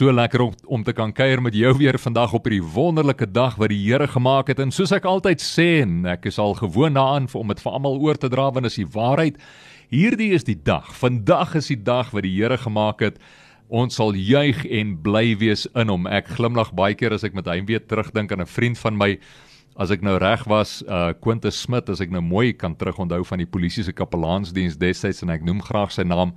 So lekker om, om te kan kuier met jou weer vandag op hierdie wonderlike dag wat die Here gemaak het en soos ek altyd sê en ek is al gewoond daaraan om dit vir almal oor te dra want dit is die waarheid. Hierdie is die dag. Vandag is die dag wat die Here gemaak het. Ons sal juig en bly wees in hom. Ek glimlag baie keer as ek met hom weer terugdink aan 'n vriend van my. As ek nou reg was, uh Quintus Smit, as ek nou mooi kan terugonthou van die polisie se kapelaansdiens destyds en ek noem graag sy naam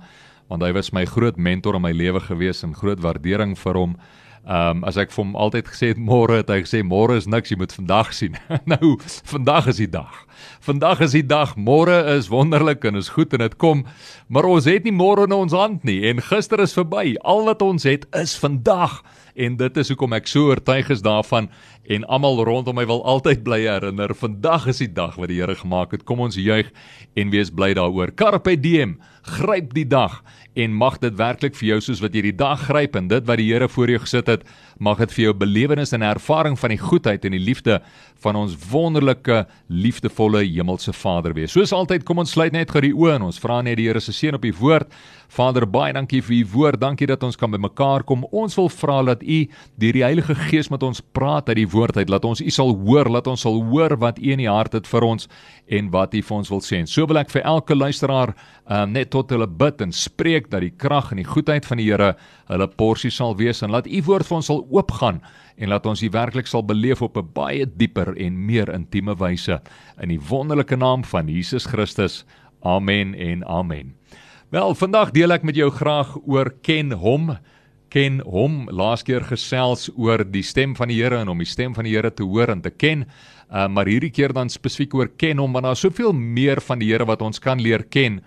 want hy was my groot mentor in my lewe gewees en groot waardering vir hom. Ehm um, as ek vir hom altyd gesê het môre het hy gesê môre is niks jy moet vandag sien. nou vandag is die dag. Vandag is die dag. Môre is wonderlik en is goed en dit kom. Maar ons het nie môre in ons hand nie en gister is verby. Al wat ons het is vandag en dit is hoekom ek so oortuig is daarvan en almal rondom my wil altyd bly herinner. Vandag is die dag wat die Here gemaak het. Kom ons juig en wees bly daaroor. Carpe diem. Gryp die dag en mag dit werklik vir jou soos wat jy die dag gryp en dit wat die Here voor jou gesit het, mag dit vir jou belewenis en ervaring van die goedheid en die liefde van ons wonderlike liefdevolle hemelse Vader wees. Soos altyd kom ons sluit net gou die oë en ons vra net die Here se seën op die woord. Vader, baie dankie vir u woord. Dankie dat ons kan bymekaar kom. Ons wil vra dat u deur die Heilige Gees met ons praat uit die woord uit. Laat ons u sal hoor, laat ons sal hoor wat u in die hart het vir ons en wat u vir ons wil sê. En so wil ek vir elke luisteraar um, net tot hulle bid en spreek dat die krag en die goedheid van die Here hulle porsie sal wees en laat u woord vir ons sal oopgaan en laat ons dit werklik sal beleef op 'n baie dieper en meer intieme wyse in die wonderlike naam van Jesus Christus. Amen en amen. Wel, vandag deel ek met jou graag oor ken hom. Ken hom. Laas keer gesels oor die stem van die Here en om die stem van die Here te hoor en te ken. Uh, maar hierdie keer dan spesifiek oor ken hom want daar's soveel meer van die Here wat ons kan leer ken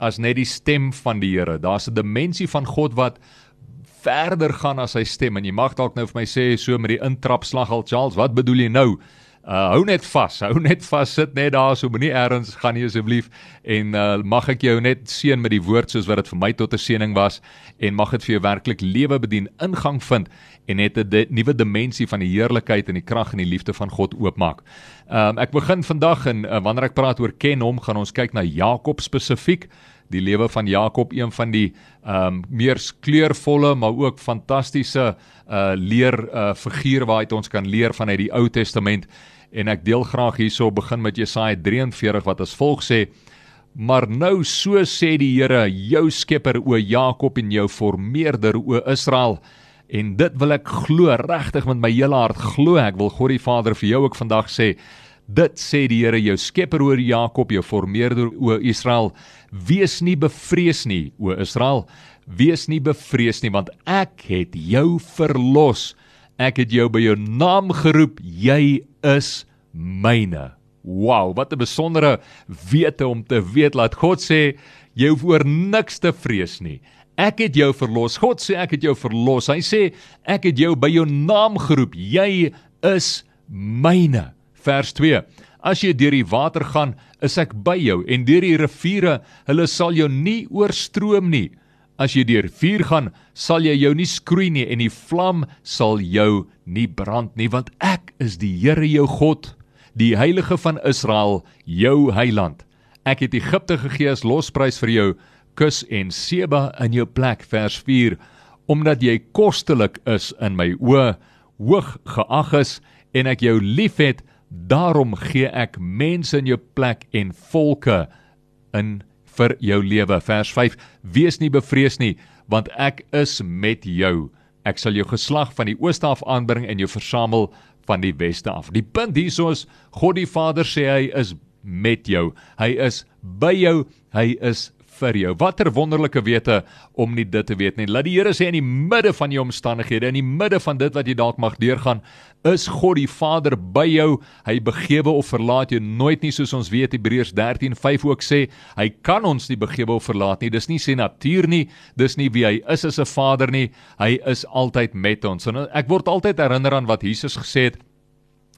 as net die stem van die Here. Daar's 'n dimensie van God wat verder gaan as sy stem en jy mag dalk nou vir my sê so met die intrapslag al Charles, wat bedoel jy nou? Uh hou net vas, hou net vas, sit net daar so moenie eers gaan nie asseblief. En uh mag ek jou net seën met die woord soos wat dit vir my tot 'n seëning was. En mag dit vir jou werklik lewe bedien, ingang vind en net 'n nuwe dimensie van die heerlikheid en die krag en die liefde van God oopmaak. Um ek begin vandag en uh, wanneer ek praat oor ken hom, gaan ons kyk na Jakob spesifiek. Die lewe van Jakob een van die ehm um, meer kleurvolle maar ook fantastiese uh leer uh figuur waaruit ons kan leer vanuit die Ou Testament en ek deel graag hierso begin met Jesaja 43 wat as volg sê maar nou so sê die Here jou skepper o Jakob en jou formeerder o Israel en dit wil ek glo regtig met my hele hart glo ek wil God die Vader vir jou ook vandag sê Dit sê die Here jou skepper oor Jakob, jou formeerder o Israel, wees nie bevrees nie o Israel, wees nie bevrees nie want ek het jou verlos. Ek het jou by jou naam geroep, jy is myne. Wow, wat 'n besondere wete om te weet laat God sê jy hoef oor niks te vrees nie. Ek het jou verlos. God sê ek het jou verlos. Hy sê ek het jou by jou naam geroep. Jy is myne vers 2 As jy deur die water gaan, is ek by jou en deur die riviere, hulle sal jou nie oorstroom nie. As jy deur vuur gaan, sal jy jou nie skroei nie en die vlam sal jou nie brand nie, want ek is die Here jou God, die heilige van Israel, jou heiland. Ek het Egipte gegee as losprys vir jou, kus en Seba in jou plek vers 4, omdat jy kostelik is in my oë, hoog geag is en ek jou liefhet Daarom gee ek mense in jou plek en volke in vir jou lewe. Vers 5: Wees nie bevrees nie, want ek is met jou. Ek sal jou geslag van die ooste af aanbring en jou versamel van die weste af. Die punt hierso is God die Vader sê hy is met jou. Hy is by jou. Hy is vir jou. Watter wonderlike wete om nie dit te weet nie. Laat die Here sê in die midde van jou omstandighede, in die midde van dit wat jy dalk mag deurgaan, is God die Vader by jou. Hy begewe of verlaat jou nooit nie soos ons weet Hebreërs 13:5 ook sê, hy kan ons nie begewe of verlaat nie. Dis nie sy natuur nie, dis nie wie hy is as 'n Vader nie. Hy is altyd met ons. En ek word altyd herinner aan wat Jesus gesê het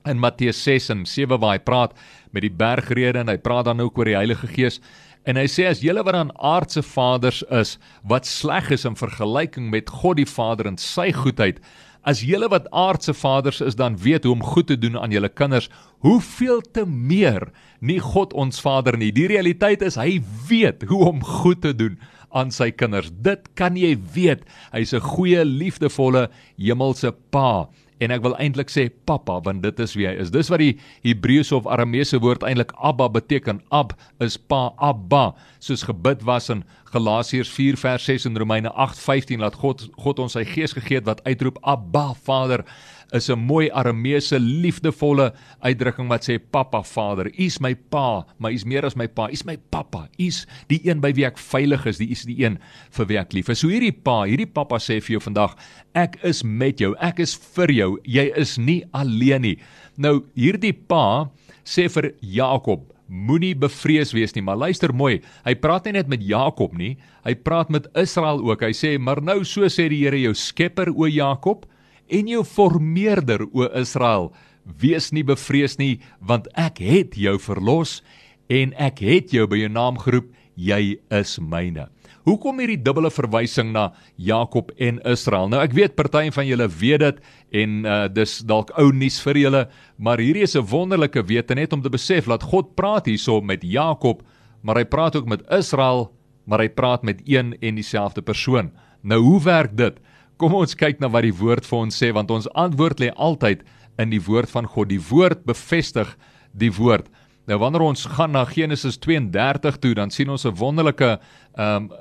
in Matteus 6 en 7 waar hy praat met die bergrede en hy praat dan ook oor die Heilige Gees. En hy sê as julle wat aan aardse vaders is wat sleg is in vergelyking met God die Vader en sy goedheid, as julle wat aardse vaders is dan weet hoe om goed te doen aan julle kinders, hoeveel te meer nie God ons Vader nie. Die realiteit is hy weet hoe om goed te doen aan sy kinders. Dit kan jy weet. Hy's 'n goeie, liefdevolle hemelse pa en ek wil eintlik sê pappa want dit is wie hy is. Dis wat die Hebreëse of Arameese woord eintlik Abba beteken. Ab is pa, Abba, soos gebid was in Galasiërs 4 vers 6 en Romeine 8:15 laat God God ons sy gees gegee het wat uitroep Abba Vader is 'n mooi Arameese liefdevolle uitdrukking wat sê pappa Vader, U's my pa, maar U's meer as my pa, U's my pappa. U's die een by wie ek veilig is, die U's die een vir wie ek lief is. So hierdie pa, hierdie pappa sê vir jou vandag, ek is met jou, ek is vir jou. Jy is nie alleen nie. Nou hierdie pa sê vir Jakob Moenie bevrees wees nie, maar luister mooi. Hy praat nie net met Jakob nie, hy praat met Israel ook. Hy sê: "Maar nou so sê die Here jou Skepper o Jakob, en jou formeerder o Israel wees nie bevrees nie want ek het jou verlos en ek het jou by jou naam geroep jy is myne Hoekom hierdie dubbele verwysing na Jakob en Israel? Nou ek weet party van julle weet dit en uh, dis dalk ou nuus vir julle, maar hierdie is 'n wonderlike wete net om te besef dat God praat hierso met Jakob, maar hy praat ook met Israel, maar hy praat met een en dieselfde persoon. Nou hoe werk dit? Kom ons kyk na wat die woord vir ons sê want ons antwoord lê altyd in die woord van God. Die woord bevestig die woord. Nou wanneer ons gaan na Genesis 32 toe, dan sien ons 'n wonderlike ehm um,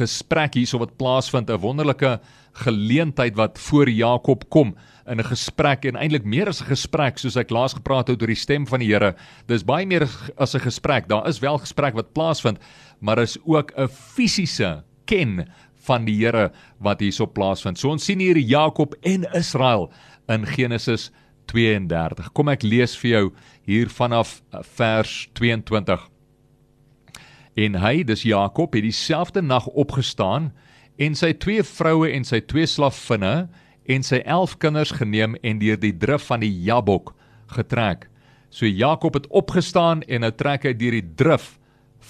gesprek hierso wat plaasvind, 'n wonderlike geleentheid wat voor Jakob kom in 'n gesprek en eintlik meer as 'n gesprek soos ek laas gepraat het oor die stem van die Here. Dis baie meer as 'n gesprek. Daar is wel gesprek wat plaasvind, maar is ook 'n fisiese ken van die Here wat hierso plaasvind. So ons sien hier Jakob en Israel in Genesis 32. Kom ek lees vir jou hier vanaf uh, vers 22. En hy, dis Jakob, het dieselfde nag opgestaan en sy twee vroue en sy twee slaafinne en sy 11 kinders geneem en deur die drif van die Jabok getrek. So Jakob het opgestaan en nou trek hy deur die drif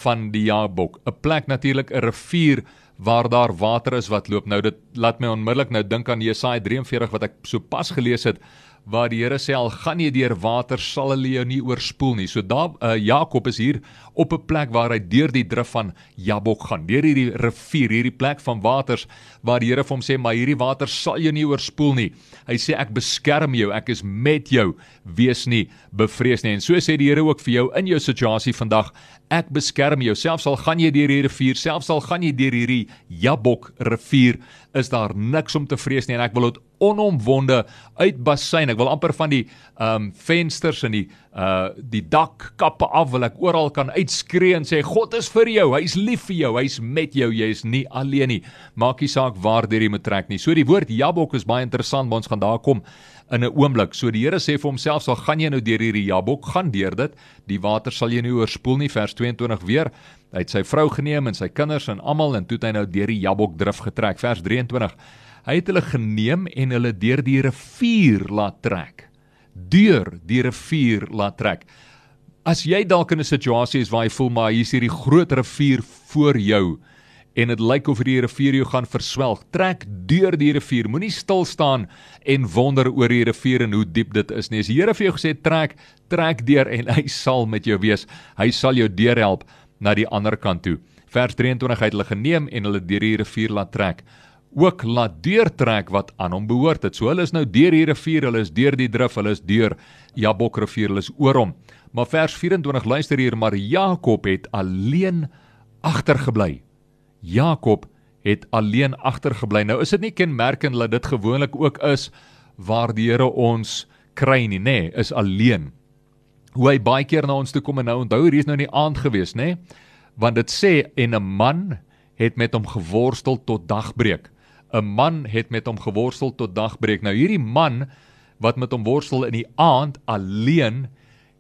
van die Jabok, 'n plek natuurlik 'n rivier waar daar water is wat loop. Nou dit laat my onmiddellik nou dink aan Jesaja 43 wat ek sopas gelees het waar die Here sê al gaan jy deur water sal hulle jou nie oorspoel nie. So daar uh, Jakob is hier op 'n plek waar hy deur die drif van Jabok gaan, deur hierdie rivier, hierdie plek van waters waar die Here vir hom sê maar hierdie water sal jou nie oorspoel nie. Hy sê ek beskerm jou, ek is met jou. Wees nie bevrees nie. En so sê die Here ook vir jou in jou situasie vandag, ek beskerm jou. Selfs al gaan jy deur hierdie rivier, selfs al gaan jy deur hierdie Jabok rivier, is daar niks om te vrees nie en ek wil dit onomwonde uit bassein. Ek wil amper van die ehm um, vensters en die uh die dakkappe af wil ek oral kan uitskree en sê God is vir jou. Hy's lief vir jou. Hy's met jou. Jy is nie alleen nie. Maak nie saak waar jy moet trek nie. So die woord Jabok is baie interessant, ons gaan daar kom in 'n oomblik. So die Here sê vir homself, "Sal gaan jy nou deur hierdie Jabok gaan deur dit. Die water sal jou nie oorspoel nie." Vers 22 weer. Hy het sy vrou geneem en sy kinders en almal en toe het hy nou deur die Jabok drif getrek. Vers 23. Hy het hulle geneem en hulle deur die rivier laat trek. Deur die rivier laat trek. As jy dalk in 'n situasie is waar jy voel maar hier is hierdie groot rivier voor jou en dit lyk of die rivier jou gaan verswelg, trek deur die rivier. Moenie stil staan en wonder oor die rivier en hoe diep dit is nie. As die Here vir jou gesê trek, trek deur en hy sal met jou wees. Hy sal jou deurhelp na die ander kant toe. Vers 23 het hulle geneem en hulle deur die rivier laat trek ook laat deurtrek wat aan hom behoort het. So hulle is nou deur die rivier, hulle is deur die drif, hulle is deur Jabok rivier, hulle is oor hom. Maar vers 24 luister hier, maar Jakob het alleen agtergebly. Jakob het alleen agtergebly. Nou is dit nie kenmerkend dat dit gewoonlik ook is waar die Here ons kry nie, nê, nee, is alleen. Hoe hy baie keer na ons toe kom en nou onthou hier is nou in die aand gewees, nê? Nee? Want dit sê en 'n man het met hom geworstel tot dagbreek. 'n man het met hom geworstel tot dagbreek. Nou hierdie man wat met hom worstel in die aand alleen,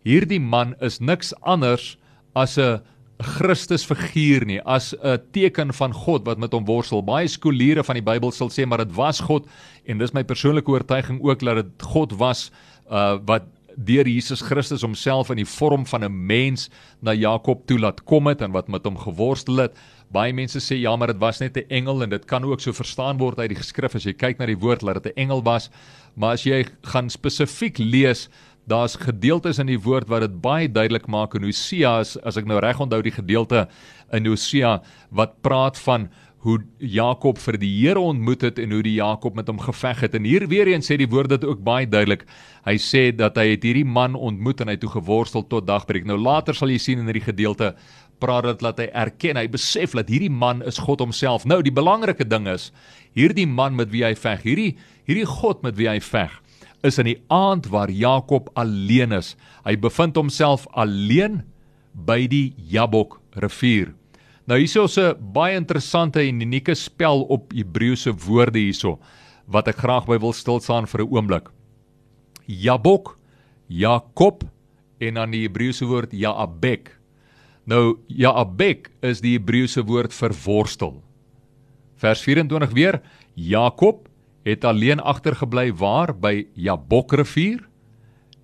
hierdie man is niks anders as 'n Christus figuur nie, as 'n teken van God wat met hom worstel. Baie skooliere van die Bybel sal sê maar dit was God en dis my persoonlike oortuiging ook dat dit God was uh wat deur Jesus Christus homself in die vorm van 'n mens na Jakob toe laat kom het en wat met hom geworstel het. Baie mense sê ja, maar dit was net 'n engel en dit kan ook so verstaan word uit die geskrif as jy kyk na die woord dat dit 'n engel was. Maar as jy gaan spesifiek lees, Daar's gedeeltes in die woord wat dit baie duidelik maak in Hosea as, as ek nou reg onthou die gedeelte in Hosea wat praat van hoe Jakob vir die Here ontmoet het en hoe die Jakob met hom geveg het. En hier weer eens sê die woord dit ook baie duidelik. Hy sê dat hy het hierdie man ontmoet en hy toe geworstel tot dagbreek. Nou later sal jy sien in hierdie gedeelte praat dit dat hy erken, hy besef dat hierdie man is God homself. Nou die belangrike ding is, hierdie man met wie hy veg, hierdie hierdie God met wie hy veg, is in die aand waar Jakob alleen is. Hy bevind homself alleen by die Jabok rivier. Nou hierso is 'n baie interessante en unieke spel op Hebreëse woorde hierso wat ek graag by wil stil staan vir 'n oomblik. Jabok, Jakob en dan die Hebreëse woord Jaabek. Nou Jaabek is die Hebreëse woord vir worstel. Vers 24 weer, Jakob het alleen agtergebly waar by Jabok rivier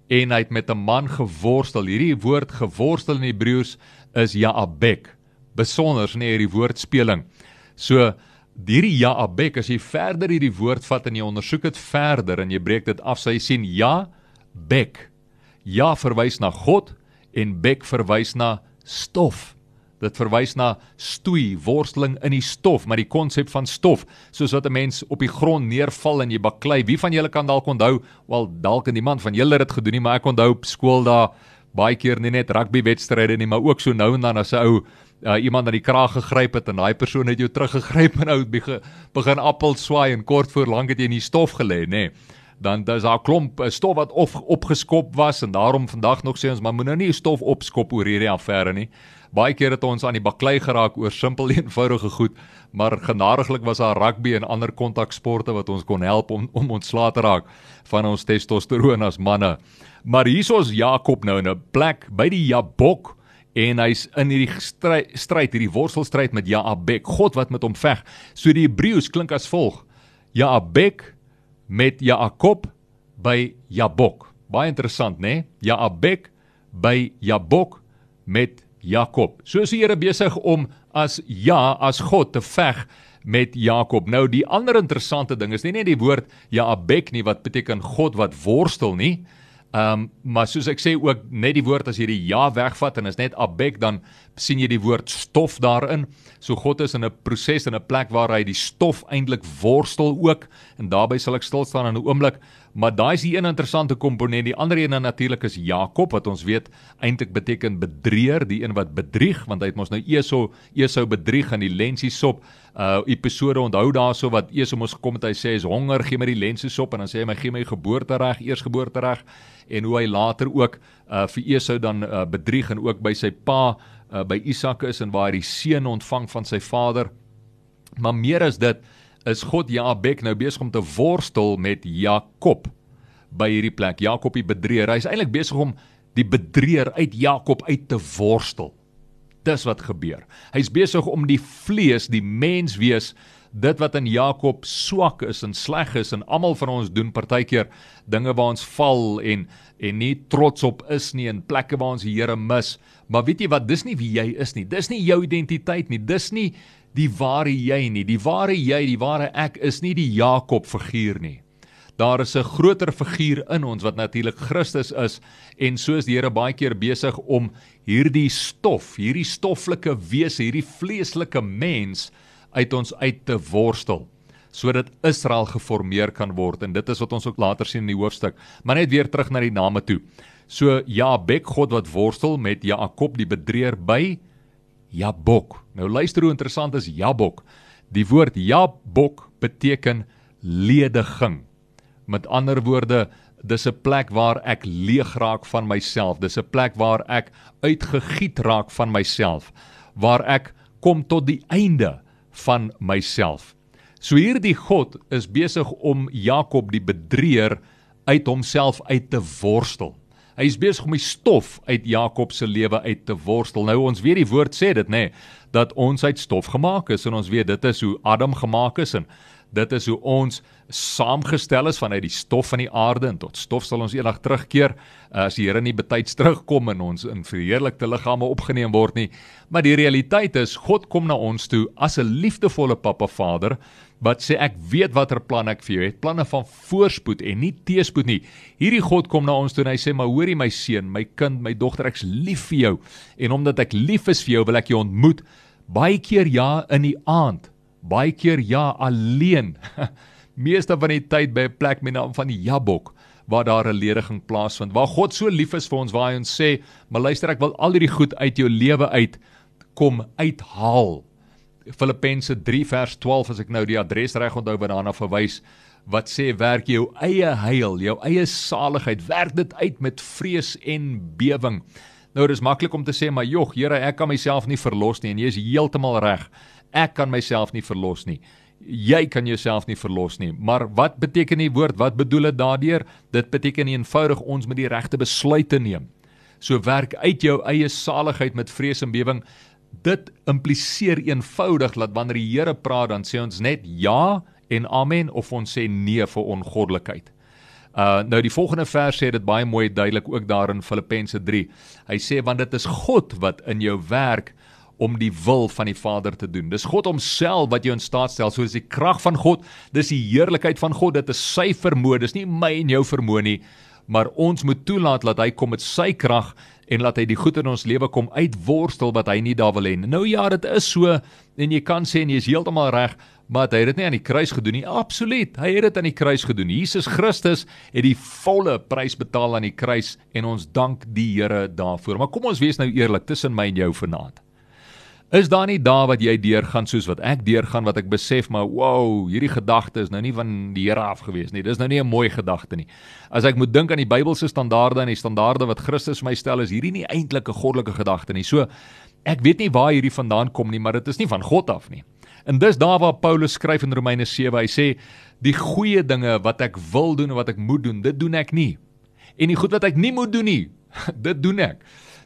en hy het met 'n man geworstel. Hierdie woord geworstel in Hebreëus is Jaabek besonders nê hierdie woordspeling. So hierdie Jaabek as jy verder hierdie woord vat en jy ondersoek dit verder en jy breek dit af, sal jy sien ja bek. Ja verwys na God en bek verwys na stof. Dit verwys na stoei, worsteling in die stof, maar die konsep van stof, soos wat 'n mens op die grond neerval en jy baklei. Wie van julle kan dalk onthou, wel dalk en iemand van julle het dit gedoen nie, maar ek onthou op skool daar baie keer nie net rugby wedstryde nie, maar ook so nou en dan as 'n ou uh, iemand aan die kraag gegryp het en daai persoon het jou teruggegryp en ou begin begin appel swaai en kort voor lank het jy in die stof gelê, nê. Nee. Dan dis daar klomp uh, stof wat op, opgeskop was en daarom vandag nog sê ons maar moet nou nie stof opskop oor hierdie affære nie. Baie keer het ons aan die baklei geraak oor simpel eenvoudige goed, maar genadiglik was daar rugby en ander kontaksporte wat ons kon help om om ontslae te raak van ons testosteroon as manne. Maar hiersoos Jakob nou in 'n plek by die Jabok en hy's in hierdie stryd, hierdie worstelstryd met Jaabek, God wat met hom veg. So die Hebreëus klink as volg: Jaabek met Jakob by Jabok. Baie interessant, né? Nee? Jaabek by Jabok met Jakob. So is die Here besig om as ja, as God te veg met Jakob. Nou die ander interessante ding is nie net die woord Jaabek nie wat beteken God wat worstel nie. Ehm um, maar soos ek sê ook net die woord as jy die ja wegvat en is net abek dan sien jy die woord stof daarin. So God is in 'n proses en 'n plek waar hy die stof eintlik worstel ook en daarbey sal ek stil staan in 'n oomblik. Maar daai is die een interessante komponent. Die ander een natuurlik is Jakob wat ons weet eintlik beteken bedrieër, die een wat bedrieg want hy het mos nou Esau Esau bedrieg in die lensiesop uh episode onthou daarso wat Esau mos gekom het hy sê is honger gee my die lensiesop en dan sê hy my gee my geboortereg, eersgeboortereg en hoe hy later ook uh vir Esau dan uh, bedrieg en ook by sy pa uh, by Isak is en waar hy die seën ontvang van sy vader. Maar meer as dit is God Jabek nou besig om te worstel met Jakob by hierdie plek. Jakob die bedrieër. Hy is eintlik besig om die bedrieër uit Jakob uit te worstel. Dis wat gebeur. Hy's besig om die vlees, die mens wees dit wat in Jakob swak is en sleg is en almal van ons doen partykeer dinge waar ons val en en nie trots op is nie in plekke waar ons die Here mis. Maar weet jy wat, dis nie wie jy is nie. Dis nie jou identiteit nie. Dis nie die ware jy nie. Die ware jy, die ware ek is nie die Jakob figuur nie. Daar is 'n groter figuur in ons wat natuurlik Christus is en so is die Here baie keer besig om hierdie stof, hierdie stoffelike wese, hierdie vleeslike mens uit ons uit te worstel sodat Israel geformeer kan word en dit is wat ons ook later sien in die hoofstuk maar net weer terug na die name toe so Jabek God wat worstel met Jakob die bedrieër by Jabok. Nou luister hoe interessant is Jabok. Die woord Jabok beteken lediging. Met ander woorde dis 'n plek waar ek leeg raak van myself. Dis 'n plek waar ek uitgegiet raak van myself. Waar ek kom tot die einde van myself. So hierdie God is besig om Jakob die bedrieër uit homself uit te worstel. Hy is besig om die stof uit Jakob se lewe uit te worstel. Nou ons weet die woord sê dit nê, nee, dat ons uit stof gemaak is en ons weet dit is hoe Adam gemaak is en dit is hoe ons saamgestel is vanuit die stof van die aarde en tot stof sal ons eendag terugkeer as die Here nie betyds terugkom en ons in verheerlikte liggame opgeneem word nie. Maar die realiteit is God kom na ons toe as 'n liefdevolle Pappa Vader wat sê ek weet watter plan ek vir jou het, planne van voorspoed en nie teëspoed nie. Hierdie God kom na ons toe en hy sê maar hoorie my seun, my kind, my dogter, ek's lief vir jou en omdat ek lief is vir jou wil ek jou ontmoet. Baie keer ja in die aand, baie keer ja alleen. Meeste van die tyd by 'n plek met naam van die Jabok waar daar 'n lediging plaasvind. Waar God so lief is vir ons, waar hy ons sê, "Maar luister, ek wil al hierdie goed uit jou lewe uit kom uithaal." Filippense 3 vers 12 as ek nou die adres reg onthou wat daarna verwys wat sê werk jou eie heil, jou eie saligheid, werk dit uit met vrees en bewing. Nou dis maklik om te sê maar jog, Here, ek kan myself nie verlos nie en jy is heeltemal reg. Ek kan myself nie verlos nie. Jy kan jouself nie verlos nie. Maar wat beteken die woord? Wat bedoel dit daardeur? Dit beteken eenvoudig ons moet die regte besluite neem. So werk uit jou eie saligheid met vrees en bewing dit impliseer eenvoudig dat wanneer die Here praat dan sê ons net ja en amen of ons sê nee vir ongoddelikheid. Uh nou die volgende vers sê dit baie mooi duidelik ook daar in Filippense 3. Hy sê want dit is God wat in jou werk om die wil van die Vader te doen. Dis God homself wat jou in staat stel. So dis die krag van God, dis die heerlikheid van God, dit is sy vermoë, dis nie my en jou vermoë nie, maar ons moet toelaat dat hy kom met sy krag en laat hy die goed in ons lewe kom uitworstel wat hy nie daar wil hê. Nou ja, dit is so en jy kan sê en jy is heeltemal reg, maar hy het dit nie aan die kruis gedoen nie. Absoluut, hy het dit aan die kruis gedoen. Jesus Christus het die volle prys betaal aan die kruis en ons dank die Here daarvoor. Maar kom ons wees nou eerlik tussen my en jou vanaand. Is daar nie dae wat jy deurgaan soos wat ek deurgaan wat ek besef maar wow, hierdie gedagte is nou nie van die Here af gewees nie. Dis nou nie 'n mooi gedagte nie. As ek moet dink aan die Bybelse standaarde en die standaarde wat Christus vir my stel, is hierdie nie eintlik 'n goddelike gedagte nie. So ek weet nie waar hierdie vandaan kom nie, maar dit is nie van God af nie. En dis daar waar Paulus skryf in Romeine 7, hy sê die goeie dinge wat ek wil doen en wat ek moet doen, dit doen ek nie. En die goed wat ek nie moet doen nie, dit doen ek.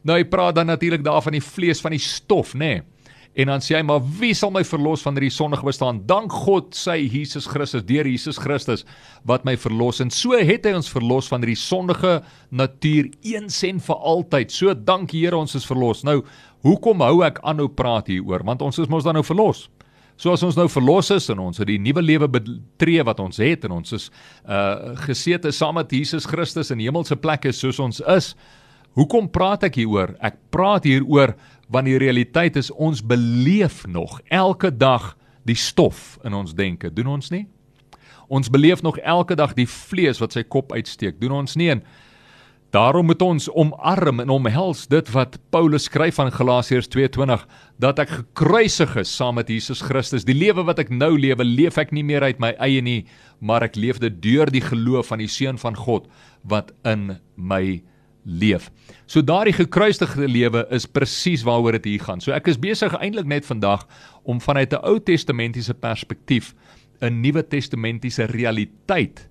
Nou hy praat dan natuurlik daar van die vlees van die stof, nê? Nee. En dan sê hy maar wie sal my verlos van hierdie sondige bestaan? Dank God sy Jesus Christus, deur Jesus Christus wat my verlos en so het hy ons verlos van hierdie sondige natuur eens en vir altyd. So dank Here ons is verlos. Nou, hoekom hou ek aanhou praat hieroor? Want ons is mos dan nou verlos. So as ons nou verlos is en ons het die nuwe lewe betree wat ons het en ons is uh gesete saam met Jesus Christus in hemelse plekke soos ons is, Hoekom praat ek hieroor? Ek praat hieroor want die realiteit is ons beleef nog elke dag die stof in ons denke, doen ons nie? Ons beleef nog elke dag die vlees wat sy kop uitsteek, doen ons nie? En daarom moet ons omarm en omhels dit wat Paulus skryf van Galasiërs 2:20 dat ek gekruisig is saam met Jesus Christus. Die lewe wat ek nou lewe, leef ek nie meer uit my eie nie, maar ek leef dit deur die geloof van die seun van God wat in my leef. So daardie gekruisigde lewe is presies waaroor dit hier gaan. So ek is besig eintlik net vandag om vanuit 'n Ou Testamentiese perspektief 'n Nuwe Testamentiese realiteit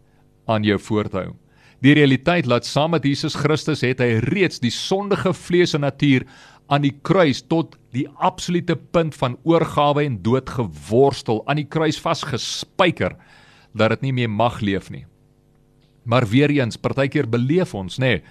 aan jou voor te hou. Die realiteit laat saam met Jesus Christus het hy reeds die sondige vlees en natuur aan die kruis tot die absolute punt van oorgawe en dood geworstel, aan die kruis vasgespijker dat dit nie meer mag leef nie. Maar weer eens, partykeer beleef ons, nê, nee,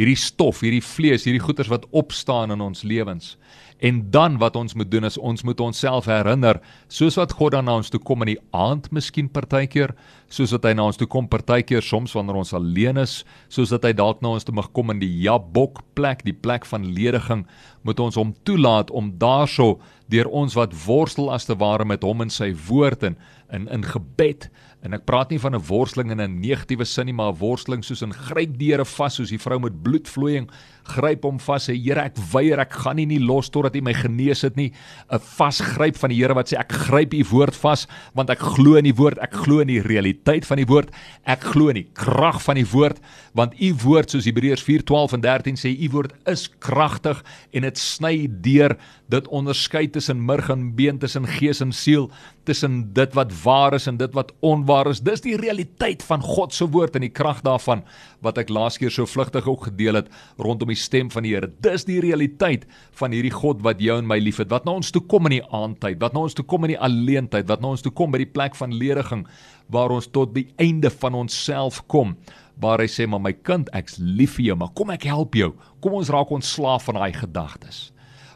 hierdie stof, hierdie vlees, hierdie goeters wat opstaan in ons lewens. En dan wat ons moet doen is ons moet onsself herinner, soos wat God dan na ons toe kom in die aand miskien partykeer, soos wat hy na ons toe kom partykeer soms wanneer ons alleen is, soos dat hy dalk na ons toe mag kom in die Jabok plek, die plek van lediging, moet ons hom toelaat om daarso deur ons wat worstel as te ware met hom in sy woord en in in gebed En ek praat nie van 'n worsteling in 'n negatiewe sin nie, maar 'n worsteling soos in gryp die Here vas soos die vrou met bloedvloeiing gryp hom vas sê Here ek weier ek gaan nie nie los totdat U my genees het nie. 'n vasgryp van die Here wat sê ek gryp U woord vas want ek glo in die woord ek glo in die realiteit van die woord ek glo in die krag van die woord want U woord soos Hebreërs 4:12 en 13 sê U woord is kragtig en dit sny deur dit onderskei tussen murg en been tussen gees en siel tussen dit wat waar is en dit wat onwaar is. Dis die realiteit van God se woord en die krag daarvan wat ek laas keer so vlugtig ook gedeel het rondom die stem van die Here. Dis die realiteit van hierdie God wat jou en my liefhet. Wat na ons toe kom in die aandtyd, wat na ons toe kom in die alleentyd, wat na ons toe kom by die plek van lediging waar ons tot die einde van onsself kom. Waar hy sê maar my kind, ek's lief vir jou, maar kom ek help jou. Kom ons raak ontslaaf van daai gedagtes.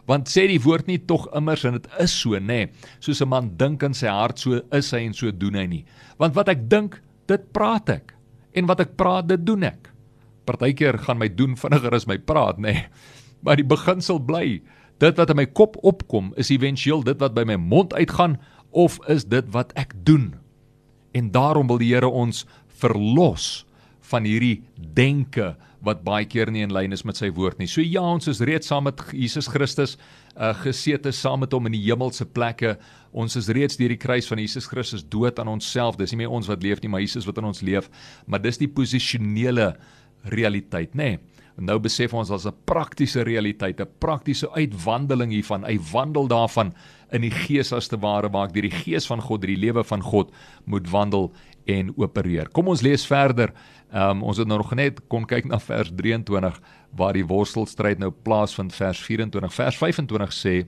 Want sê die woord nie tog immers en dit is so nê, nee, soos 'n man dink in sy hart so is hy en so doen hy nie. Want wat ek dink, dit praat ek en wat ek praat, dit doen ek. Partykeer gaan my doen vinniger as my praat nê. Nee. Maar die beginsel bly, dit wat in my kop opkom is éventueel dit wat by my mond uitgaan of is dit wat ek doen. En daarom wil die Here ons verlos van hierdie denke wat baie keer nie in lyn is met sy woord nie. So ja, ons is reeds saam met Jesus Christus uh gesete saam met hom in die hemelse plekke. Ons is reeds deur die kruis van Jesus Christus dood aan onsself. Dis nie meer ons wat leef nie, maar Jesus wat in ons leef. Maar dis die posisionele realiteit, nê? Nee. Nou besef ons as 'n praktiese realiteit, 'n praktiese uitwandeling hiervan. Hy wandel daarvan in die gees as te ware waar ek deur die gees van God, deur die lewe van God moet wandel en opereer. Kom ons lees verder. Ehm um, ons het nou nog net kon kyk na vers 23 waar die worstelstryd nou plaasvind vers 24. Vers 25 sê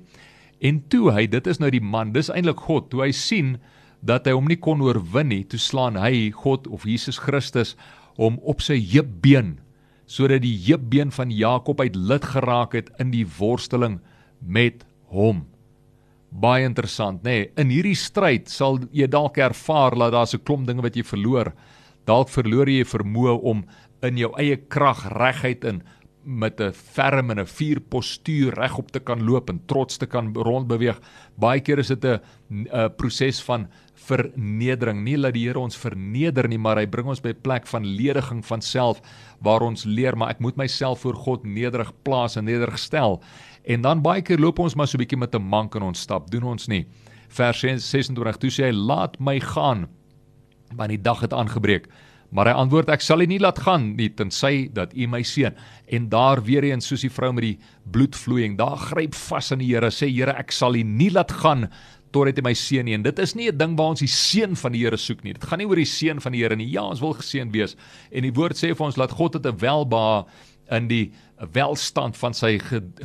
en toe hy dit is nou die man, dis eintlik God, toe hy sien dat hy hom nie kon oorwin nie, toe slaan hy God of Jesus Christus hom op sy heupbeen sodat die heupbeen van Jakob uit lid geraak het in die worsteling met hom baie interessant, nê. Nee, in hierdie stryd sal jy dalk ervaar dat daar's 'n klomp dinge wat jy verloor. Dalk verloor jy vermoë om in jou eie krag reguit in met 'n ferm en 'n vuur postuur regop te kan loop en trots te kan rondbeweeg. Baie keer is dit 'n 'n proses van vernedering. Nie dat die Here ons verneder nie, maar hy bring ons by 'n plek van lediging van self waar ons leer maar ek moet myself voor God nederig plaas en nederig stel. En dan baie keer loop ons maar so 'n bietjie met 'n mank in ons stap, doen ons nie. Vers 26 toe sê hy: "Laat my gaan, want die dag het aangebreek." Maar hy antwoord: "Ek sal u nie laat gaan nie tensy dat u my seën." En daar weer eens soos die vrou met die bloedvloeiing, daar gryp vas aan die Here, sê Here, ek sal u nie laat gaan totdat hy my seën nie. En dit is nie 'n ding waar ons die seën van die Here soek nie. Dit gaan nie oor die seën van die Here nie. Ja, ons wil geseën wees. En die woord sê vir ons laat God dit 'n welba in die welstand van sy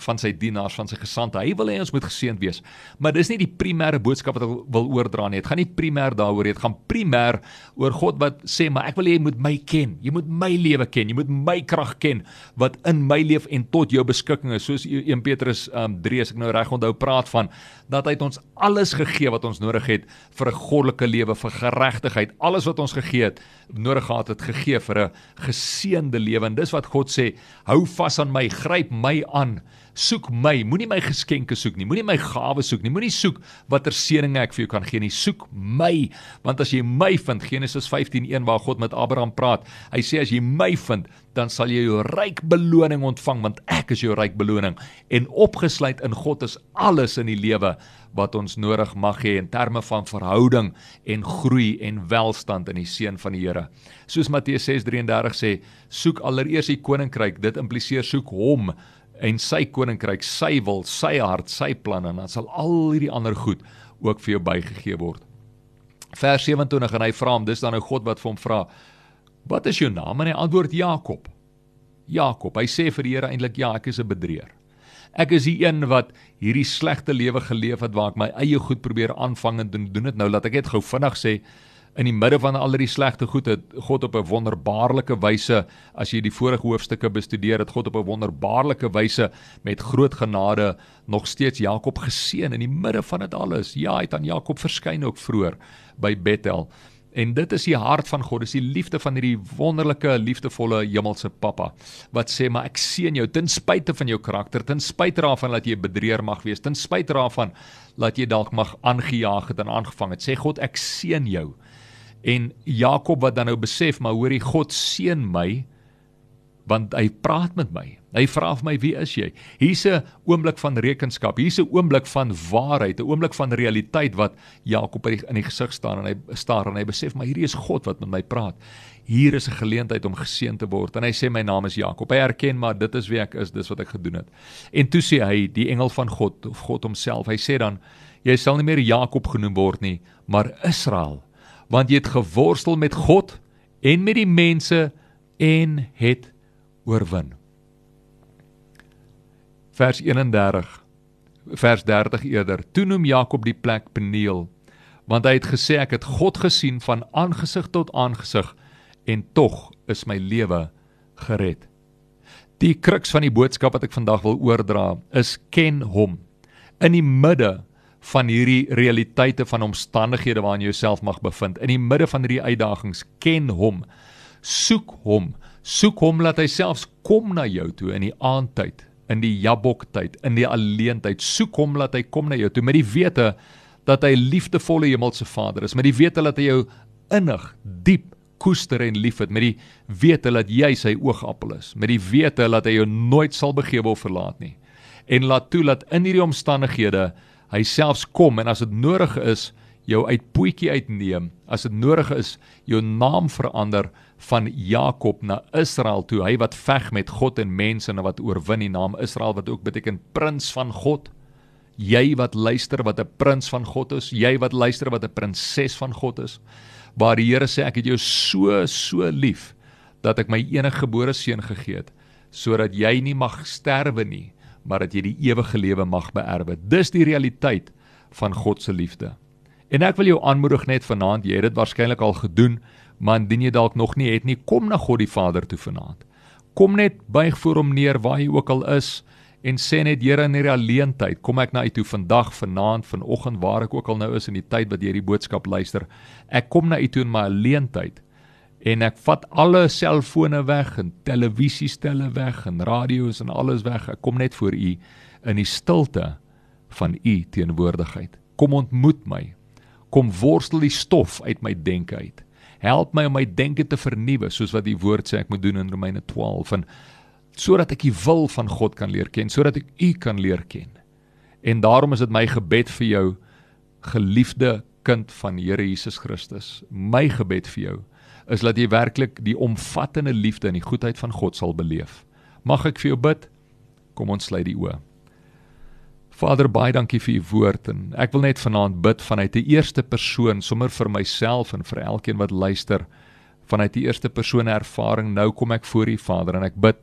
van sy dienaars van sy gesande. Hy wil hê ons moet geseënd wees. Maar dis nie die primêre boodskap wat hy wil oordra nie. Dit gaan nie primêr daaroor nie. Dit gaan primêr oor God wat sê, "Maar ek wil hê jy moet my ken. Jy moet my lewe ken. Jy moet my krag ken wat in my leef en tot jou beskikking is." Soos 1 Petrus um, 3 as ek nou reg onthou praat van dat hy ons alles gegee wat ons nodig het vir 'n goddelike lewe, vir geregtigheid. Alles wat ons gegee het, nodig gehad het gegee vir 'n geseënde lewe. En dis wat God sê, hou vas aan my, gryp my aan. Soek my, moenie my geskenke soek nie, moenie my gawes soek nie, moenie soek watter seëninge ek vir jou kan gee nie, soek my, want as jy my vind, Genesis 15:1 waar God met Abraham praat, hy sê as jy my vind, dan sal jy jou ryk beloning ontvang want ek is jou ryk beloning en opgesluit in God is alles in die lewe wat ons nodig mag hê in terme van verhouding en groei en welstand in die seën van die Here. Soos Matteus 6:33 sê, soek allereers die koninkryk. Dit impliseer soek hom en sy koninkryk, sy wil, sy hart, sy planne en dan sal al hierdie ander goed ook vir jou bygegee word. Vers 27 en hy vra hom, dis dan nou God wat vir hom vra, "Wat is jou naam?" En hy antwoord Jakob. Jakob. Hy sê vir die Here eintlik, "Ja, ek is 'n bedrieër." Ek is die een wat hierdie slegte lewe geleef het waar ek my eie goed probeer aanvang en doen dit nou laat ek net gou vinnig sê in die midde van al die slegte goed het God op 'n wonderbaarlike wyse as jy die vorige hoofstukke bestudeer het God op 'n wonderbaarlike wyse met groot genade nog steeds Jakob geseën in die midde van dit alles ja hy het aan Jakob verskyn ook vroeër by Bethel En dit is die hart van God, dis die liefde van hierdie wonderlike, liefdevolle hemelse Pappa wat sê maar ek seën jou ten spyte van jou karakter, ten spyte daarvan dat jy 'n bedrieër mag wees, ten spyte daarvan dat jy dalk mag aangejaag het en aangevang het. Sê God ek seën jou. En Jakob wat dan nou besef, maar hoorie God seën my want hy praat met my. Hy vra vir my wie is jy? Hier's 'n oomblik van rekenskap. Hier's 'n oomblik van waarheid, 'n oomblik van realiteit wat Jakob in die gesig staan en hy staar en hy besef maar hierdie is God wat met my praat. Hier is 'n geleentheid om geseën te word. En hy sê my naam is Jakob. Hy erken maar dit is wie ek is, dis wat ek gedoen het. En toe sê hy die engel van God of God homself. Hy sê dan jy sal nie meer Jakob genoem word nie, maar Israel, want jy het geworstel met God en met die mense en het oorwin. Vers 31 vers 30 eerder. Toe noem Jakob die plek Peniel want hy het gesê ek het God gesien van aangesig tot aangesig en tog is my lewe gered. Die kruks van die boodskap wat ek vandag wil oordra is ken hom. In die midde van hierdie realiteite van omstandighede waarin jy jouself mag bevind, in die midde van hierdie uitdagings, ken hom. Soek hom. Soek hom laat hy selfs kom na jou toe in die aandtyd, in die jaboktyd, in die alleentyd. Soek hom laat hy kom na jou toe met die wete dat hy liefdevolle hemelse Vader is, met die wete dat hy jou innig, diep koester en liefhet, met die wete dat jy sy oogappel is, met die wete dat hy jou nooit sal begewe of verlaat nie. En laat toe dat in hierdie omstandighede hy selfs kom en as dit nodig is jou uit poetjie uitneem as dit nodig is jou naam verander van Jakob na Israel toe hy wat veg met God en mense en wat oorwin die naam Israel wat ook beteken prins van God jy wat luister wat 'n prins van God is jy wat luister wat 'n prinses van God is waar die Here sê ek het jou so so lief dat ek my enige gebore seun gegee het sodat jy nie mag sterwe nie maar dat jy die ewige lewe mag beerwe. Dis die realiteit van God se liefde. En ek wil jou aanmoedig net vanaand, jy het dit waarskynlik al gedoen, maar indien jy dalk nog nie het nie, kom na God die Vader toe vanaand. Kom net buig voor hom neer waar jy ook al is en sê net Here in hierdie alleentyd, kom ek na U toe vandag, vanaand, vanoggend waar ek ook al nou is in die tyd wat jy hierdie boodskap luister. Ek kom na U toe in my alleentyd en ek vat alle selfone weg en televisiestelle weg en radio's en alles weg. Ek kom net voor u in die stilte van u teenwoordigheid. Kom ontmoet my. Kom worstel die stof uit my denke uit. Help my om my denke te vernuwe soos wat die woord sê ek moet doen in Romeine 12 en sodat ek die wil van God kan leer ken, sodat ek u kan leer ken. En daarom is dit my gebed vir jou geliefde kind van Here Jesus Christus. My gebed vir jou is dat jy werklik die omvattende liefde en die goedheid van God sal beleef. Mag ek vir jou bid? Kom ons sluit die oë. Vader, baie dankie vir u woord en ek wil net vanaand bid vanuit die eerste persoon sommer vir myself en vir elkeen wat luister vanuit die eerste persoon ervaring. Nou kom ek voor u Vader en ek bid,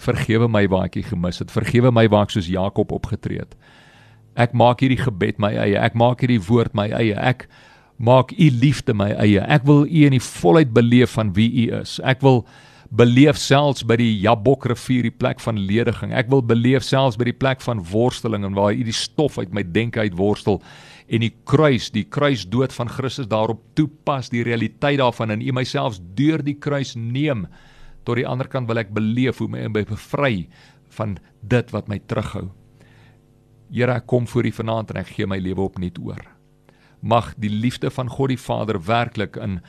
vergewe my waar ek gemis het. Vergewe my waar ek soos Jakob opgetree het. Ek maak hierdie gebed my eie. Ek maak hierdie woord my eie. Ek maak u liefde my eie. Ek wil u in die volheid beleef van wie u is. Ek wil beleef selfs by die Jabok rivier die plek van lediging. Ek wil beleef selfs by die plek van worsteling en waar u die stof uit my denke uit worstel en die kruis, die kruisdood van Christus daarop toepas, die realiteit daarvan en u myself deur die kruis neem tot die ander kant wil ek beleef hoe my in bevry van dit wat my terughou. Here, ek kom voor U vanaand en ek gee my lewe opnuut oor mag die liefde van God die Vader werklik in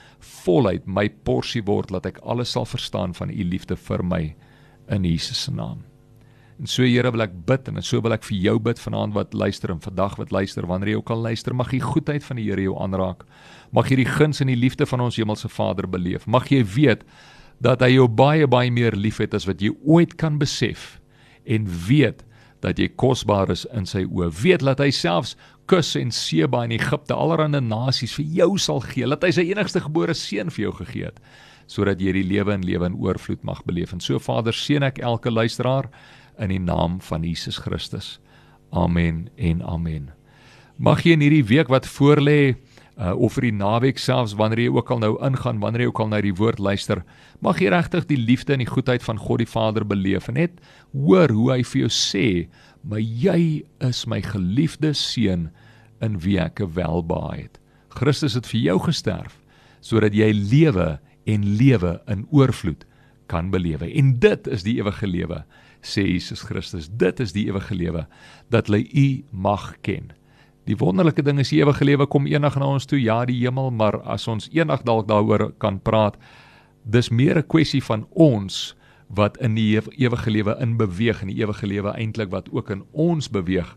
volheid my porsie word dat ek alles sal verstaan van u liefde vir my in Jesus se naam. En so Here wil ek bid en so wil ek vir jou bid vanaand wat luister en vandag wat luister wanneer jy ook al luister mag die goedheid van die Here jou aanraak. Mag jy die guns en die liefde van ons hemelse Vader beleef. Mag jy weet dat hy jou baie baie meer liefhet as wat jy ooit kan besef en weet dat jy kosbaar is in sy oë. Weet dat hy selfs kus en Seba in Egipte allerhande nasies vir jou sal gee, dat hy sy enigste gebore seun vir jou gegee het, sodat jy die lewe en lewe in oorvloed mag beleef. En so Vader, seën ek elke luisteraar in die naam van Jesus Christus. Amen en amen. Mag jy in hierdie week wat voorlê uh, of vir die naweek selfs wanneer jy ook al nou ingaan, wanneer jy ook al na die woord luister, mag jy regtig die liefde en die goedheid van God die Vader beleef en net hoor hoe hy vir jou sê maar jy is my geliefde seun in wie ek welbehaag het. Christus het vir jou gesterf sodat jy lewe en lewe in oorvloed kan belewe. En dit is die ewige lewe, sê Jesus Christus. Dit is die ewige lewe dat hulle U mag ken. Die wonderlike ding is die ewige lewe kom eendag na ons toe, ja, die hemel, maar as ons eendag dalk daaroor kan praat, dis meer 'n kwessie van ons wat in die ewige lewe in beweeg en die ewige lewe eintlik wat ook in ons beweeg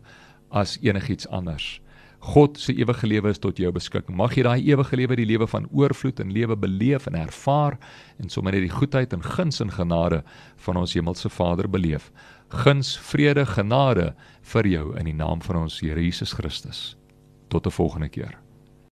as enigiets anders. God se ewige lewe is tot jou beskikking. Mag jy daai ewige lewe, die lewe van oorvloed en lewe beleef en ervaar en sommer net die goedheid en guns en genade van ons hemelse Vader beleef. Guns, vrede, genade vir jou in die naam van ons Here Jesus Christus. Tot 'n volgende keer.